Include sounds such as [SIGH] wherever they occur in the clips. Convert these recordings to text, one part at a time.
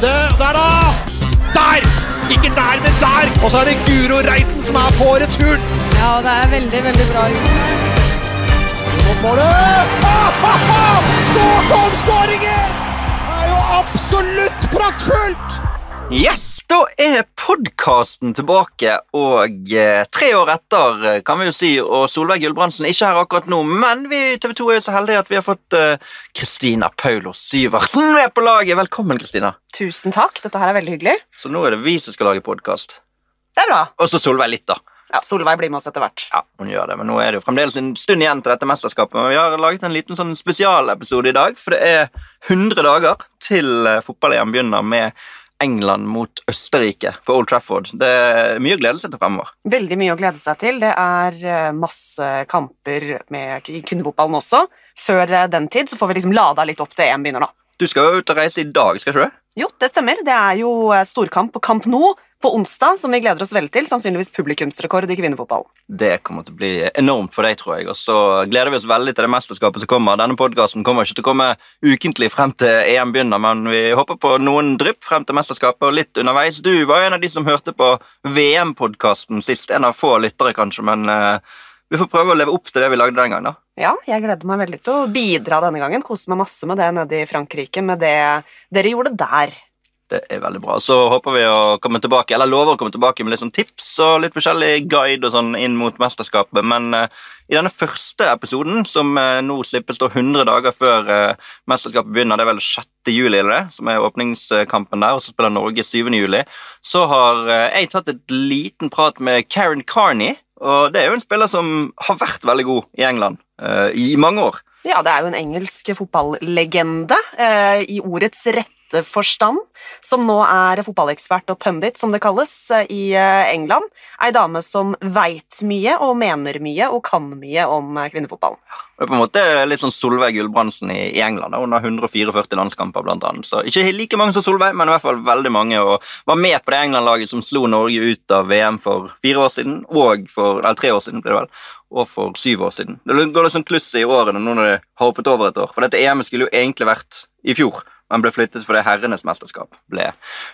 Runde, der da! Der! Ikke der, men der! Og så er det Guro Reiten som er på returen. Ja, det er veldig, veldig bra gjort. Målet! Ah, ah, ah! Så kom skåringen! Det er jo absolutt praktfullt! Yes, da er podkasten tilbake, og eh, tre år etter, eh, kan vi jo si, og Solveig Gulbrandsen er ikke her akkurat nå, men vi i TV 2 er jo så heldige at vi har fått Kristina Kristina Paulos Syversen med på laget. Velkommen, Kristina. Tusen takk. Dette her er veldig hyggelig. Så nå er det vi som skal lage podkast. Det er bra. Og så Solveig litt, da. Ja, Solveig blir med oss etter hvert. Ja, hun gjør det, men nå er det jo fremdeles en stund igjen til dette mesterskapet. Men vi har laget en liten sånn spesialepisode i dag, for det er 100 dager til eh, fotball-EM begynner med England mot Østerrike på Old Trafford. Det er mye å glede seg til fremover. Veldig mye å glede seg til. Det er eh, masse kamper med kvinnefotballen også. Før eh, den tid så får vi liksom lada litt opp til EM begynner, da. Du skal jo ut og reise i dag, skal ikke du? Jo, det stemmer. Det er jo eh, storkamp på Camp Nou på onsdag, som vi gleder oss veldig til. Sannsynligvis publikumsrekord i kvinnefotball. Det kommer til å bli enormt for deg, tror jeg. Og så gleder vi oss veldig til det mesterskapet som kommer. Denne podkasten kommer ikke til å komme ukentlig frem til EM begynner, men vi håper på noen drypp frem til mesterskapet og litt underveis. Du var en av de som hørte på VM-podkasten sist. En av få lyttere, kanskje, men uh, vi får prøve å leve opp til det vi lagde den gangen. da. Ja, jeg gleder meg veldig til å bidra denne gangen. Kose meg masse med det nede i Frankrike, med det dere gjorde der. Det er veldig bra. Så håper vi å komme tilbake, eller lover å komme tilbake med litt sånn tips og litt forskjellig guide og sånn inn mot mesterskapet. Men uh, i denne første episoden, som uh, nå slippes da 100 dager før uh, mesterskapet begynner, det er vel 6. juli, eller det, som er åpningskampen der, og så spiller Norge 7. juli, så har jeg tatt et liten prat med Karen Carney. Og det er jo en spiller som har vært veldig god i England i mange år. Ja, det er jo en engelsk fotballegende i ordets rette forstand, som nå er fotballekspert og pundit, som det kalles, i eh, England. Ei dame som veit mye og mener mye og kan mye om eh, kvinnefotballen. Det er på en måte litt sånn Solveig Gulbrandsen i, England. Hun har 144 landskamper, blant annet. Så ikke like mange som Solveig, men i hvert fall veldig mange. Og var med på det England-laget som slo Norge ut av VM for fire år siden, og for eller tre år siden, blir det vel, og for syv år siden. Det går litt sånn kluss i årene nå når det har hoppet over et år. For dette EM skulle jo egentlig vært i fjor. Han ble flyttet fordi herrenes mesterskap ble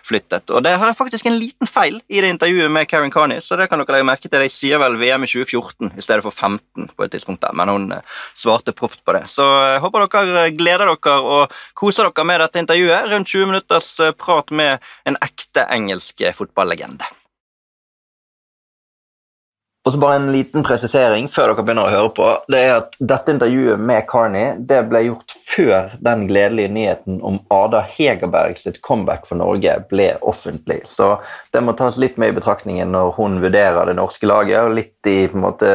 flyttet. Og det har faktisk en liten feil i det intervjuet med Karen Carney, så det kan dere legge merke til. De sier vel VM i 2014 i stedet for 15 på et tidspunkt der, men hun eh, svarte proft på det. Så jeg håper dere gleder dere og koser dere med dette intervjuet. Rundt 20 minutters eh, prat med en ekte engelsk fotballegende. Og så bare en liten presisering før dere begynner å høre på. Det er at Dette intervjuet med Carney det ble gjort før den gledelige nyheten om Ada Hegerberg sitt comeback for Norge ble offentlig. Så det må tas litt med i betraktningen når hun vurderer det norske laget. og Litt i måte,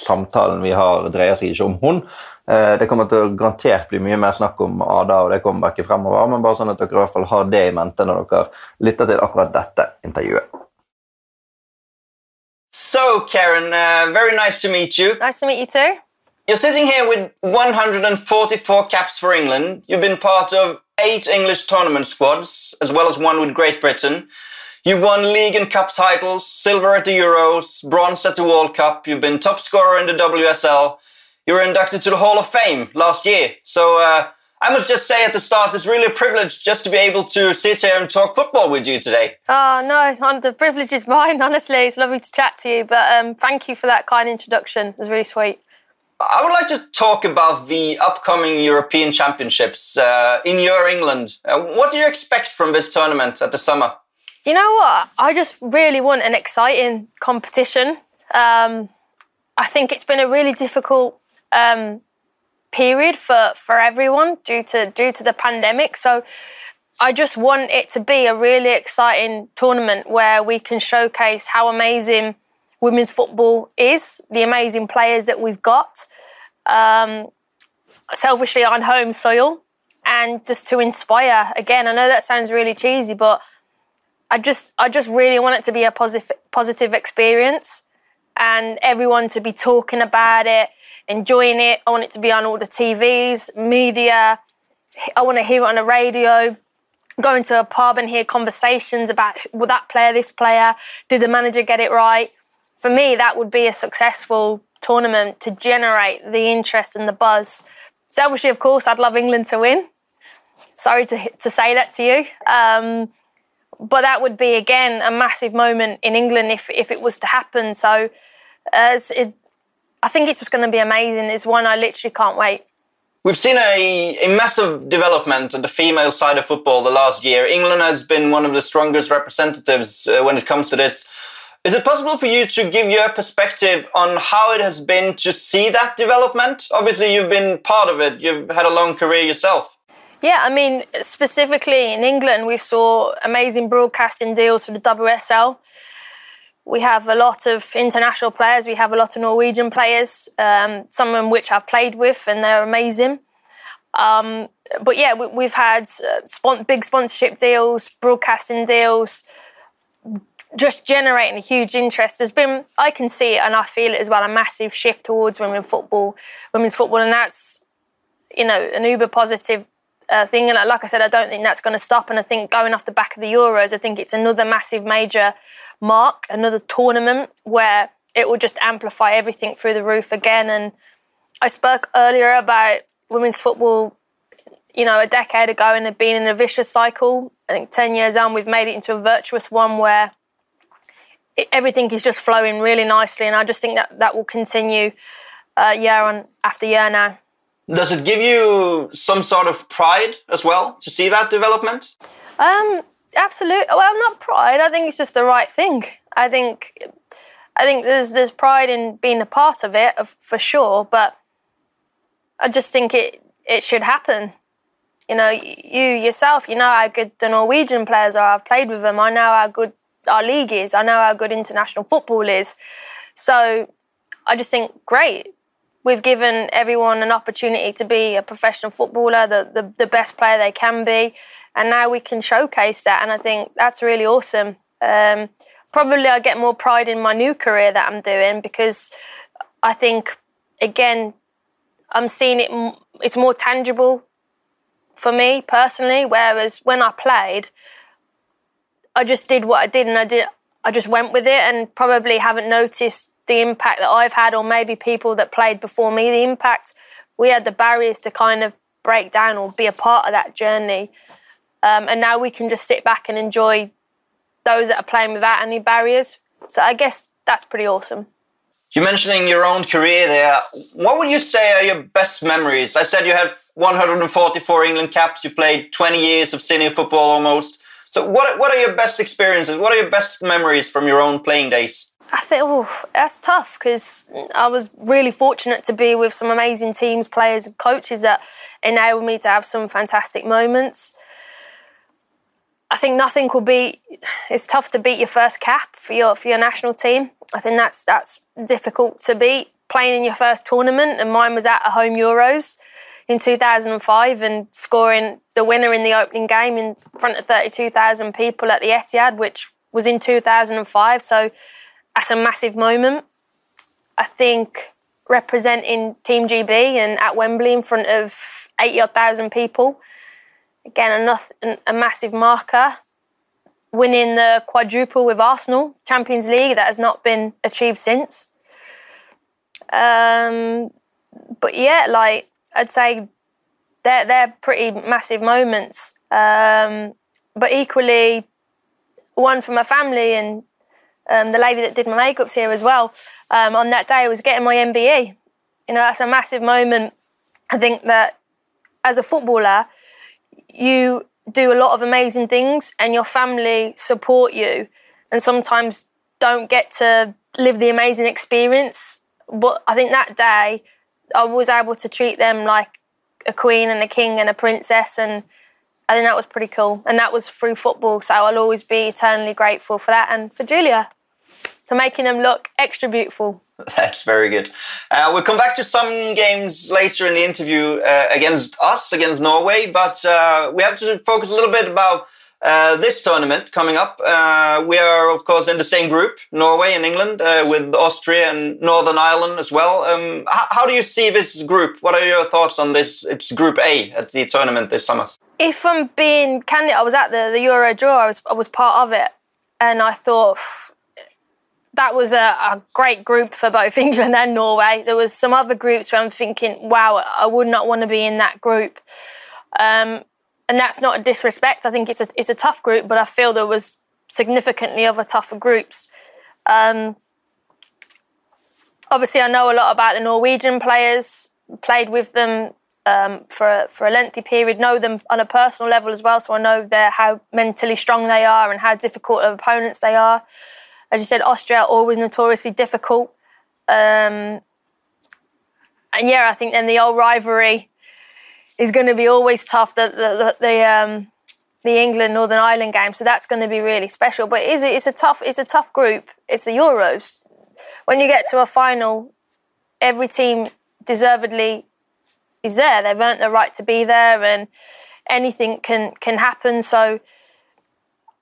samtalen vi har, dreier seg ikke om hun. Eh, det kommer til å garantert bli mye mer snakk om Ada og det comebacket fremover, men bare sånn at dere i hvert fall har det i mente når dere lytter til akkurat dette intervjuet. So, Karen, uh, very nice to meet you. Nice to meet you too. You're sitting here with 144 caps for England. You've been part of eight English tournament squads, as well as one with Great Britain. You've won league and cup titles, silver at the Euros, bronze at the World Cup. You've been top scorer in the WSL. You were inducted to the Hall of Fame last year. So, uh, I must just say at the start, it's really a privilege just to be able to sit here and talk football with you today. Oh, no, the privilege is mine, [LAUGHS] honestly. It's lovely to chat to you, but um, thank you for that kind introduction. It was really sweet. I would like to talk about the upcoming European Championships uh, in your England. Uh, what do you expect from this tournament at the summer? You know what? I just really want an exciting competition. Um, I think it's been a really difficult um, period for, for everyone due to due to the pandemic. So I just want it to be a really exciting tournament where we can showcase how amazing women's football is, the amazing players that we've got, um, selfishly on home soil, and just to inspire. Again, I know that sounds really cheesy, but I just I just really want it to be a positive positive experience, and everyone to be talking about it enjoying it. I want it to be on all the TVs, media. I want to hear it on the radio. Go into a pub and hear conversations about will that player, this player, did the manager get it right? For me, that would be a successful tournament to generate the interest and the buzz selfishly, of course, I'd love England to win. Sorry to to say that to you. Um, but that would be again a massive moment in England if if it was to happen. So, as it, I think it's just going to be amazing. It's one I literally can't wait. We've seen a, a massive development on the female side of football the last year. England has been one of the strongest representatives uh, when it comes to this. Is it possible for you to give your perspective on how it has been to see that development? Obviously, you've been part of it. You've had a long career yourself. Yeah, I mean, specifically in England, we saw amazing broadcasting deals for the WSL. We have a lot of international players. We have a lot of Norwegian players, um, some of which I've played with, and they're amazing. Um, but yeah, we, have had uh, big sponsorship deals, broadcasting deals, just generating a huge interest. There's been, I can see it and I feel it as well, a massive shift towards women football, women's football, and that's you know an uber positive uh, thing. And like I said, I don't think that's going to stop. And I think going off the back of the Euros, I think it's another massive major mark, another tournament where it will just amplify everything through the roof again. And I spoke earlier about women's football, you know, a decade ago and it being in a vicious cycle. I think 10 years on, we've made it into a virtuous one where it, everything is just flowing really nicely. And I just think that that will continue uh, year on after year now. Does it give you some sort of pride as well to see that development? Um, absolutely. Well, not pride. I think it's just the right thing. I think, I think there's there's pride in being a part of it for sure. But I just think it it should happen. You know, you yourself, you know how good the Norwegian players are. I've played with them. I know how good our league is. I know how good international football is. So I just think great we've given everyone an opportunity to be a professional footballer, the, the, the, best player they can be, and now we can showcase that. And I think that's really awesome. Um, probably I get more pride in my new career that I'm doing because I think, again, I'm seeing it, it's more tangible for me personally. Whereas when I played, I just did what I did and I did, I just went with it and probably haven't noticed the impact that I've had, or maybe people that played before me, the impact we had the barriers to kind of break down or be a part of that journey. Um, and now we can just sit back and enjoy those that are playing without any barriers. So I guess that's pretty awesome. You're mentioning your own career there. What would you say are your best memories? I said you had 144 England caps. You played 20 years of senior football almost. So what, what are your best experiences? What are your best memories from your own playing days? I think oh, that's tough because I was really fortunate to be with some amazing teams, players, and coaches that enabled me to have some fantastic moments. I think nothing will be. It's tough to beat your first cap for your for your national team. I think that's that's difficult to beat. Playing in your first tournament, and mine was at a home Euros in 2005, and scoring the winner in the opening game in front of 32,000 people at the Etihad, which was in 2005. So that's a massive moment. I think representing Team GB and at Wembley in front of 80 odd thousand people, again, a, a massive marker. Winning the quadruple with Arsenal, Champions League, that has not been achieved since. Um, but yeah, like I'd say they're, they're pretty massive moments. Um, but equally, one for my family and um, the lady that did my makeup's here as well. Um, on that day, I was getting my MBE. You know, that's a massive moment. I think that as a footballer, you do a lot of amazing things, and your family support you, and sometimes don't get to live the amazing experience. But I think that day, I was able to treat them like a queen and a king and a princess, and I think that was pretty cool. And that was through football, so I'll always be eternally grateful for that and for Julia to making them look extra beautiful. [LAUGHS] That's very good. Uh, we'll come back to some games later in the interview uh, against us, against Norway, but uh, we have to focus a little bit about uh, this tournament coming up. Uh, we are, of course, in the same group, Norway and England, uh, with Austria and Northern Ireland as well. Um, how do you see this group? What are your thoughts on this? It's Group A at the tournament this summer. If I'm being candid, I was at the, the Euro draw. I was I was part of it, and I thought that was a, a, great group for both [LAUGHS] England and Norway. There was some other groups where I'm thinking, wow, I would not want to be in that group. Um, and that's not a disrespect. I think it's a it's a tough group, but I feel there was significantly other tougher groups. Um, obviously, I know a lot about the Norwegian players. Played with them um, for for a lengthy period. Know them on a personal level as well, so I know how mentally strong they are and how difficult of opponents they are. As you said, Austria always notoriously difficult. Um, and yeah, I think then the old rivalry is going to be always tough. The the, the, um, the England Northern Ireland game, so that's going to be really special. But is it? It's a tough. It's a tough group. It's the Euros. When you get to a final, every team deservedly is there. They've earned the right to be there, and anything can can happen. So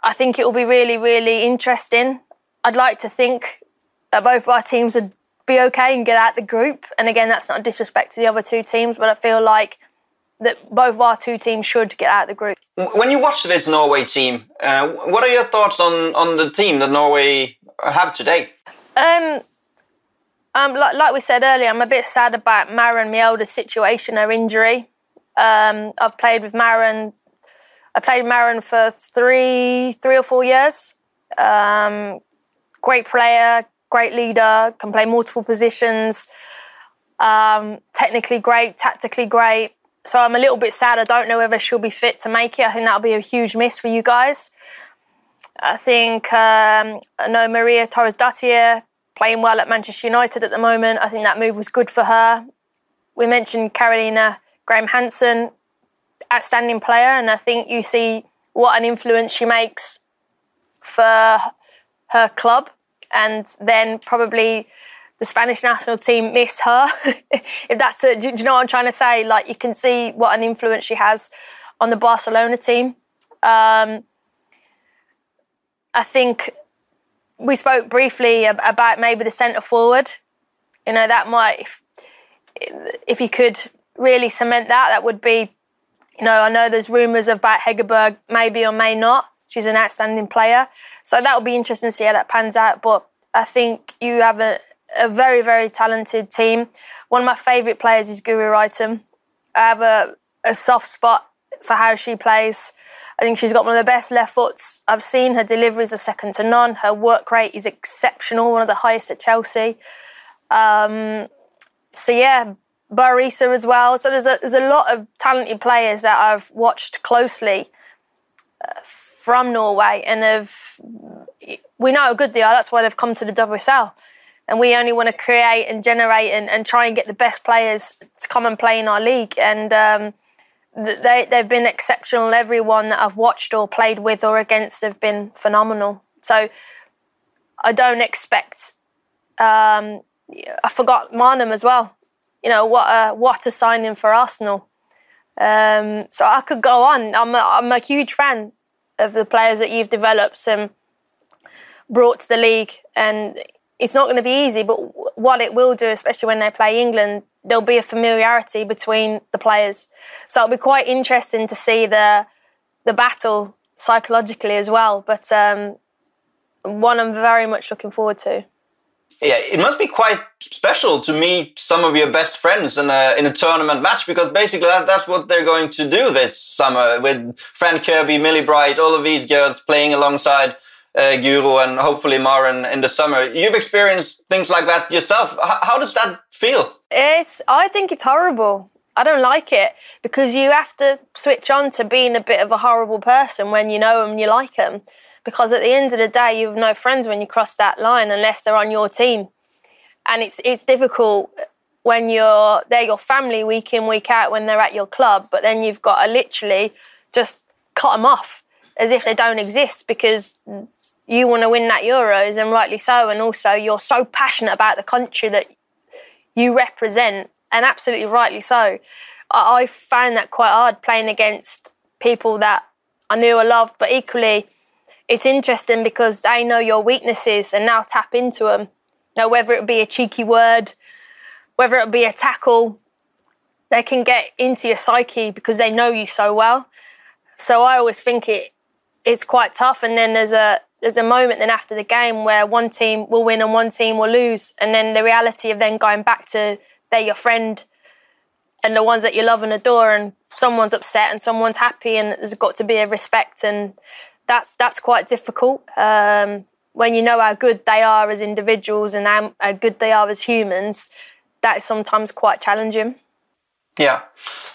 I think it will be really, really interesting. I'd like to think that both our teams would be okay and get out the group. And again, that's not a disrespect to the other two teams, but I feel like that both our two teams should get out of the group. When you watch this Norway team, uh, what are your thoughts on, on the team that Norway have today? Um, um, like, like we said earlier, I'm a bit sad about Maren Mjelde's situation, her injury. Um, I've played with Maren. I played with Maren for three, three or four years. Um, great player, great leader, can play multiple positions. Um, technically great, tactically great. So I'm a little bit sad. I don't know whether she'll be fit to make it. I think that'll be a huge miss for you guys. I think um, I know Maria Thorisdottir playing well at Manchester United at the moment. I think that move was good for her. We mentioned Carolina Graham Hansen, outstanding player, and I think you see what an influence she makes for her club, and then probably the Spanish national team miss her. [LAUGHS] if that's a, do, you know what I'm trying to say? Like you can see what an influence she has on the Barcelona team. Um, I think we spoke briefly about maybe the centre forward. You know that might, if, if you could really cement that, that would be. You know, I know there's rumours about Hegerberg maybe or may not. She's an outstanding player, so that will be interesting to see how that pans out. But I think you have a, a very, very talented team. One of my favourite players is Guro Reiten. I have a, a soft spot for how she plays. I think she's got one of the best left foots I've seen. Her deliveries are second to none. Her work rate is exceptional, one of the highest at Chelsea. Um, so yeah, Bøe Risa as well. So there's a there's a lot of talented players that I've watched closely uh, from Norway, and have we know how good they are. That's why they've come to the WSL and we only want to create and generate and, and try and get the best players to come and play in our league. And um, they, they've been exceptional. Everyone that I've watched or played with or against have been phenomenal. So I don't expect. Um, I forgot Maanum as well. You know what a what a signing for Arsenal. Um, so I could go on. I'm a, I'm a huge fan of the players that you've developed and brought to the league, and it's not going to be easy, but what it will do, especially when they play England, there'll be a familiarity between the players. So it'll be quite interesting to see the the battle psychologically as well. But um, one I'm very much looking forward to. Yeah, it must be quite special to meet some of your best friends in a in a tournament match because basically that, that's what they're going to do this summer with Fran Kirby, Millie Bright, all of these girls playing alongside uh, Guro and hopefully Maren in the summer. You've experienced things like that yourself. H- how does that feel? It's. I think it's horrible. I don't like it because you have to switch on to being a bit of a horrible person when you know them and you like them. Because at the end of the day, you have no friends when you cross that line unless they're on your team, and it's it's difficult when you're they're your family week in week out when they're at your club, but then you've got to literally just cut them off as if they don't exist because you want to win that Euros, and rightly so. And also, you're so passionate about the country that you represent, and absolutely rightly so. I, I found that quite hard playing against people that I knew I loved, but equally, it's interesting because they know your weaknesses and now tap into them. You know, whether it be a cheeky word, whether it be a tackle, they can get into your psyche because they know you so well. So I always think it it's quite tough. And then there's a there's a moment then after the game where one team will win and one team will lose, and then the reality of then going back to they're your friend and the ones that you love and adore, and someone's upset and someone's happy, and there's got to be a respect, and that's that's quite difficult um, when you know how good they are as individuals and how, how good they are as humans. That is sometimes quite challenging. Yeah.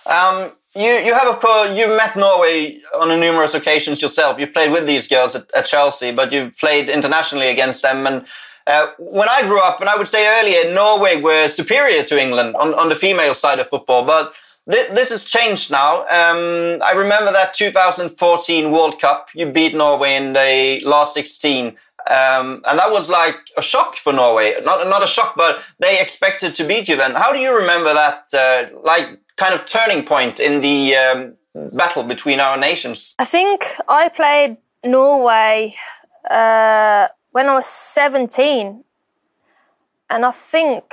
Um, you you have of course you met Norway on a numerous occasions yourself. You played with these girls at, at Chelsea, but you've played internationally against them. And uh, when I grew up, and I would say earlier, Norway were superior to England on, on the female side of football, but th this has changed now. Um, I remember that 2014 World Cup. You beat Norway in the last 16. Um, and that was like a shock for Norway. Not not a shock, but they expected to beat you. Then, how do you remember that? Uh, like kind of turning point in the um, battle between our nations? I think I played Norway uh, when I was 17. And I think,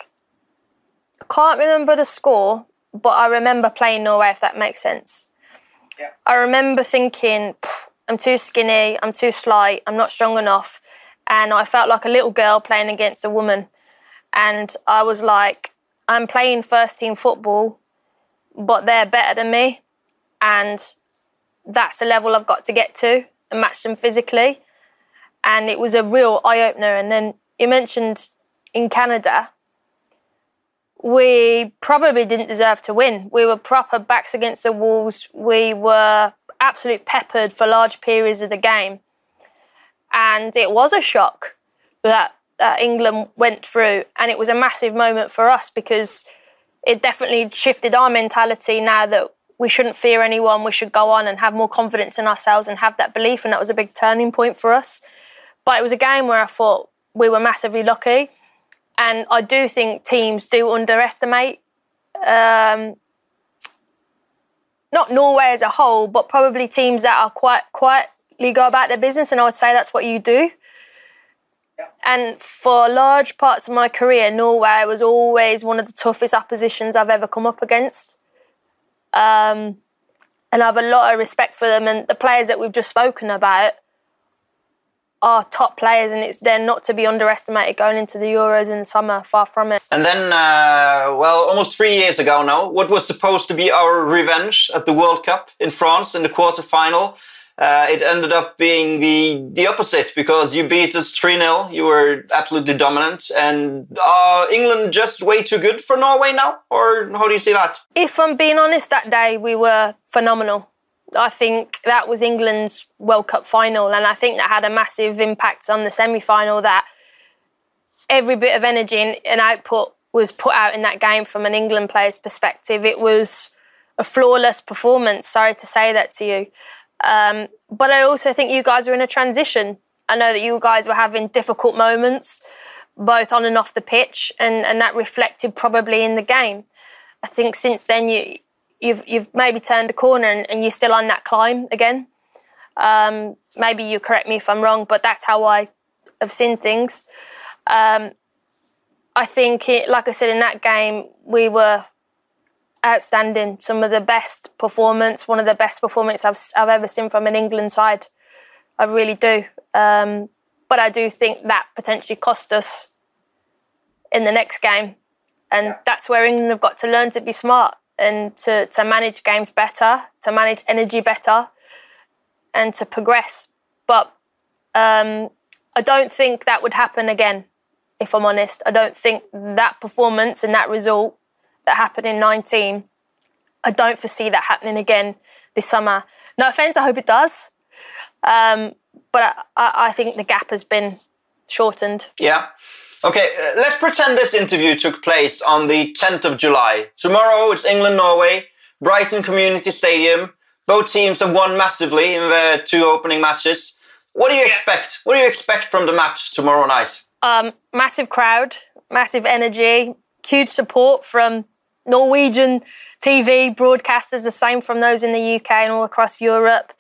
I can't remember the score, but I remember playing Norway, if that makes sense. Yeah. I remember thinking, I'm too skinny, I'm too slight, I'm not strong enough. And I felt like a little girl playing against a woman. And I was like, I'm playing first team football but they're better than me. And that's the level I've got to get to and match them physically. And it was a real eye opener. And then you mentioned in Canada, we probably didn't deserve to win. We were proper backs against the walls. We were absolute peppered for large periods of the game. And it was a shock that, that England went through. And it was a massive moment for us because it definitely shifted our mentality now that we shouldn't fear anyone. We should go on and have more confidence in ourselves and have that belief. And that was a big turning point for us. But it was a game where I thought we were massively lucky. And I do think teams do underestimate, um, not Norway as a whole, but probably teams that are quite quietly go about their business. And I would say that's what you do. And for large parts of my career, Norway was always one of the toughest oppositions I've ever come up against. Um, and I have a lot of respect for them. And the players that we've just spoken about are top players, and it's they're not to be underestimated going into the Euros in the summer. Far from it. And then, uh, well, almost three years ago now, what was supposed to be our revenge at the World Cup in France in the quarterfinal uh, it ended up being the the opposite because you beat us 3 0. You were absolutely dominant. And are England just way too good for Norway now? Or how do you see that? If I'm being honest, that day we were phenomenal. I think that was England's World Cup final, and I think that had a massive impact on the semi final. That every bit of energy and output was put out in that game from an England player's perspective. It was a flawless performance. Sorry to say that to you. Um, but I also think you guys are in a transition. I know that you guys were having difficult moments, both on and off the pitch, and, and that reflected probably in the game. I think since then you you've you've maybe turned a corner and, and you're still on that climb again. Um, maybe you correct me if I'm wrong, but that's how I have seen things. Um, I think, it, like I said, in that game, we were outstanding. Some of the best performance, one of the best performances I've, I've ever seen from an England side. I really do. Um, but I do think that potentially cost us in the next game. And yeah. that's where England have got to learn to be smart and to, to manage games better, to manage energy better, and to progress. But um, I don't think that would happen again, if I'm honest. I don't think that performance and that result that happened in 19, I don't foresee that happening again this summer. No offense, I hope it does. Um, but I, I, think the gap has been shortened. Yeah. Okay, uh, let's pretend this interview took place on the 10th of July. Tomorrow it's England Norway, Brighton Community Stadium. Both teams have won massively in their two opening matches. What do you yeah. expect? What do you expect from the match tomorrow night? Um, massive crowd, massive energy, huge support from Norwegian TV broadcasters, the same from those in the UK and all across Europe.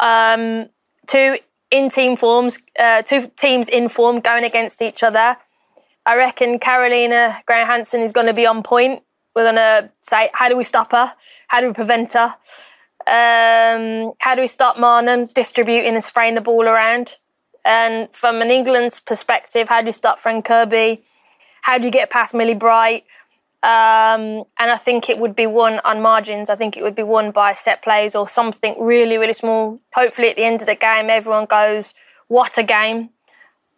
Um, two in team forms, uh, two teams in form going against each other. I reckon Carolina Graham Hansen is going to be on point. We're going to say, how do we stop her? How do we prevent her? Um, how do we stop Maanum distributing and spraying the ball around? And from an England's perspective, how do you stop Fran Kirby? How do you get past Millie Bright? Um, and I think it would be won on margins. I think it would be won by set plays or something really, really small. Hopefully, at the end of the game, everyone goes, "What a game!"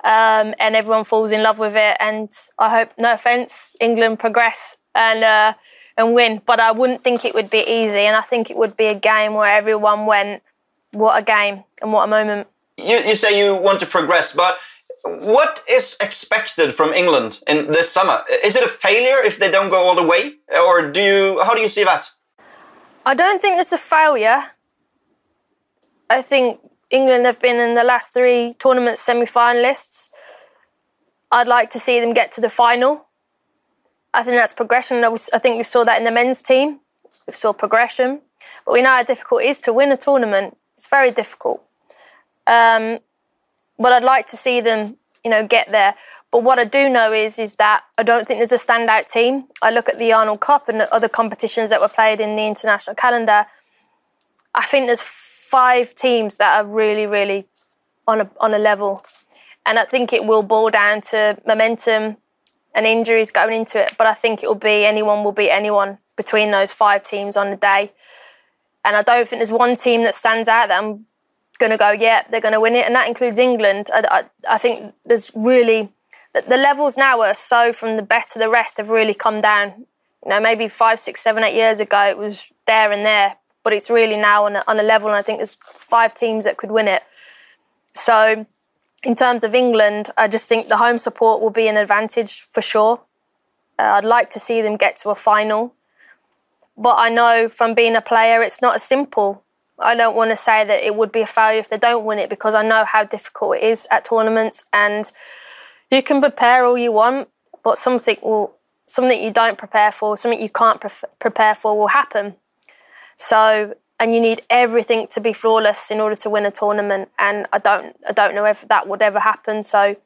Um, and everyone falls in love with it. And I hope, no offense, England progress and uh, and win. But I wouldn't think it would be easy. And I think it would be a game where everyone went, "What a game!" and what a moment. You, you say you want to progress, but what is expected from England in this summer? Is it a failure if they don't go all the way, or do you? How do you see that? I don't think it's a failure. I think England have been in the last three tournament semi-finalists. I'd like to see them get to the final. I think that's progression. I think we saw that in the men's team. We saw progression, but we know how difficult it is to win a tournament. It's very difficult. Um, but I'd like to see them, you know, get there. But what I do know is is that I don't think there's a standout team. I look at the Arnold Cup and the other competitions that were played in the international calendar. I think there's five teams that are really, really on a on a level, and I think it will boil down to momentum and injuries going into it. But I think it will be anyone will beat anyone between those five teams on the day. And I don't think there's one team that stands out that I'm going to go, yeah, they're going to win it, and that includes England. I, I, I think there's really the, the, levels now are so from the best to the rest have really come down. You know, maybe five, six, seven, eight years ago it was there and there, but it's really now on a, on a level, and I think there's five teams that could win it. So, in terms of England, I just think the home support will be an advantage for sure. Uh, I'd like to see them get to a final. But I know from being a player, it's not as simple. I don't want to say that it would be a failure if they don't win it because I know how difficult it is at tournaments and you can prepare all you want, but something will something you don't prepare for, something you can't pre- prepare for will happen. So, and you need everything to be flawless in order to win a tournament. And I don't, I don't know if that would ever happen. So,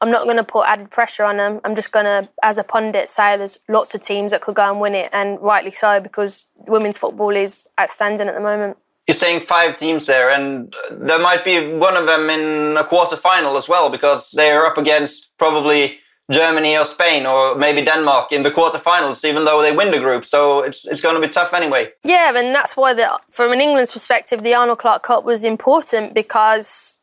I'm not going to put added pressure on them. I'm just going to, as a pundit, say there's lots of teams that could go and win it, and rightly so because women's football is outstanding at the moment you're saying five teams there, and there might be one of them in a quarter final as well because they're up against probably Germany or Spain or maybe Denmark in the quarterfinals, even though they win the group. So it's it's going to be tough anyway. Yeah, and that's why, the, from an England's perspective, the Arnold Clark Cup was important because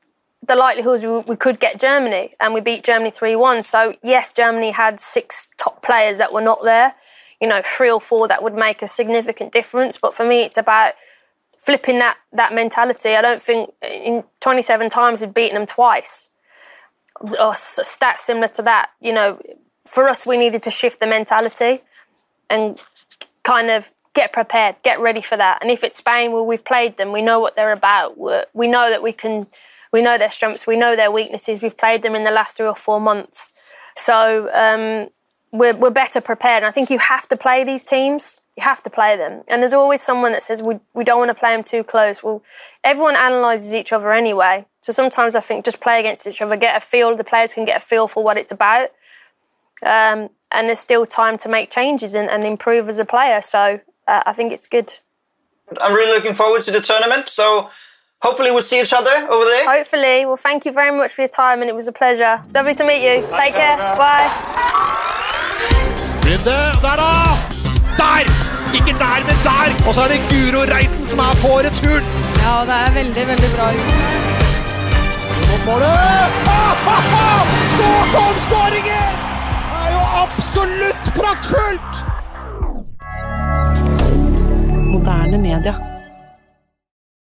the likelihood we, we could get Germany, and we beat Germany three one. So yes, Germany had six top players that were not there. You know, three or four that would make a significant difference. But for me, it's about flipping that that mentality. I don't think in 27 times we've beaten them twice, or stats similar to that. You know, for us, we needed to shift the mentality and kind of get prepared, get ready for that. And if it's Spain, well, we've played them. We know what they're about. We're, we know that we can. We know their strengths. We know their weaknesses. We've played them in the last three or four months. So um, we're, we're better prepared. And I think you have to play these teams you have to play them. And there's always someone that says we, we don't want to play them too close. Well, everyone analyses each other anyway. So sometimes I think just play against each other, get a feel, the players can get a feel for what it's about. Um, and there's still time to make changes and, and improve as a player. So uh, I think it's good. I'm really looking forward to the tournament. So hopefully we'll see each other over there. Hopefully. Well, thank you very much for your time and it was a pleasure. Lovely to meet you. Take care. Bye. Der! Ikke der, men der! Og så er det Guro Reiten som er på returen. Ja, det er veldig, veldig bra gjort. Målet! Så kom skåringen! Det er jo absolutt praktfullt! Moderne media.